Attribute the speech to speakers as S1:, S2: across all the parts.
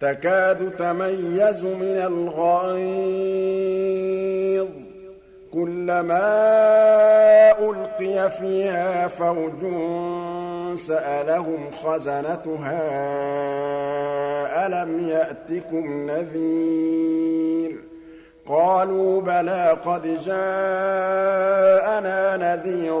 S1: تكاد تميز من الغيظ. كلما ألقي فيها فوج سألهم خزنتها ألم يأتكم نذير؟ قالوا بلى قد جاءنا نذير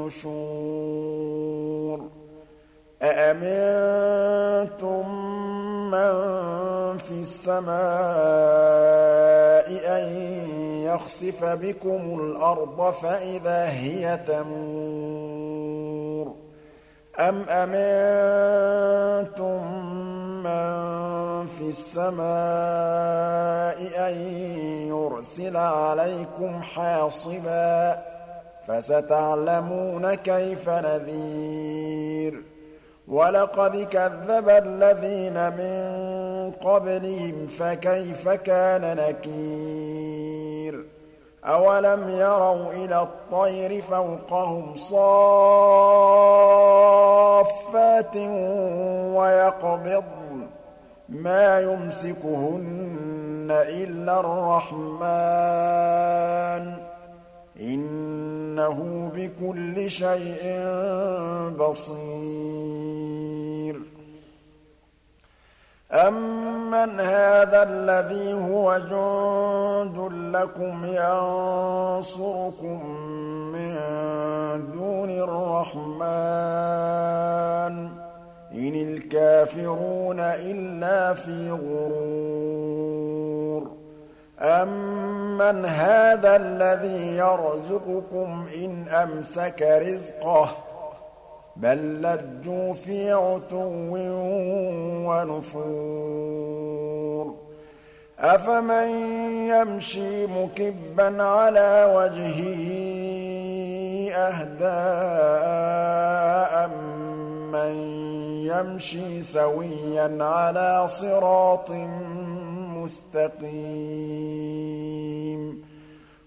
S1: النشور. أأمنتم من في السماء أن يخسف بكم الأرض فإذا هي تمور؟ أم أمنتم من في السماء أن يرسل عليكم حاصبا؟ فستعلمون كيف نذير. وَلَقَدْ كَذَّبَ الَّذِينَ مِن قَبْلِهِمْ فَكَيْفَ كَانَ نَكِيرِ. أَوَلَمْ يَرَوْا إِلَى الطَّيْرِ فَوْقَهُمْ صَافَّاتٍ وَيَقْبِضْنَ. مَا يُمْسِكُهُنَّ إِلَّا الرَّحْمَٰنُ. إِنَّهُ بِكُلِّ شَيْءٍ بَصِيرٌ. أَمَّنْ هَٰذَا الَّذِي هُوَ جُندٌ لَّكُمْ يَنصُرُكُم مِّن دُونِ الرَّحْمَٰنِ ۚ إِنِ الْكَافِرُونَ إِلَّا فِي غُرُورٍ. أَمَّنْ هَٰذَا الَّذِي يَرْزُقُكُمْ إِنْ أَمْسَكَ رِزْقَهُ؟ بل لجوا في عتو ونفور. أفمن يمشي مكبا على وجهه أهداء من يمشي سويا على صراط مستقيم؟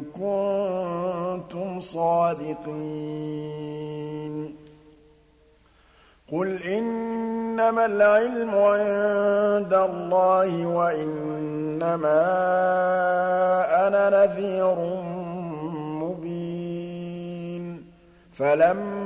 S1: كنتم صادقين. قل إنما العلم عند الله وإنما أنا نذير مبين. فلما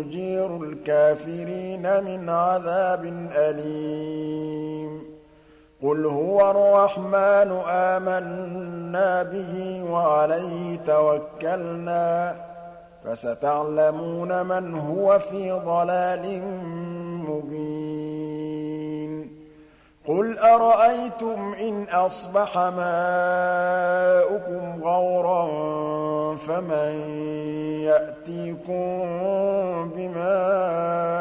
S1: يجير الكافرين من عذاب أليم. قل هو الرحمن آمنا به وعليه توكلنا. فستعلمون من هو في ضلال مبين. قل أرأيتم إن أصبح ماؤكم غورا فمن يأتيكم بماء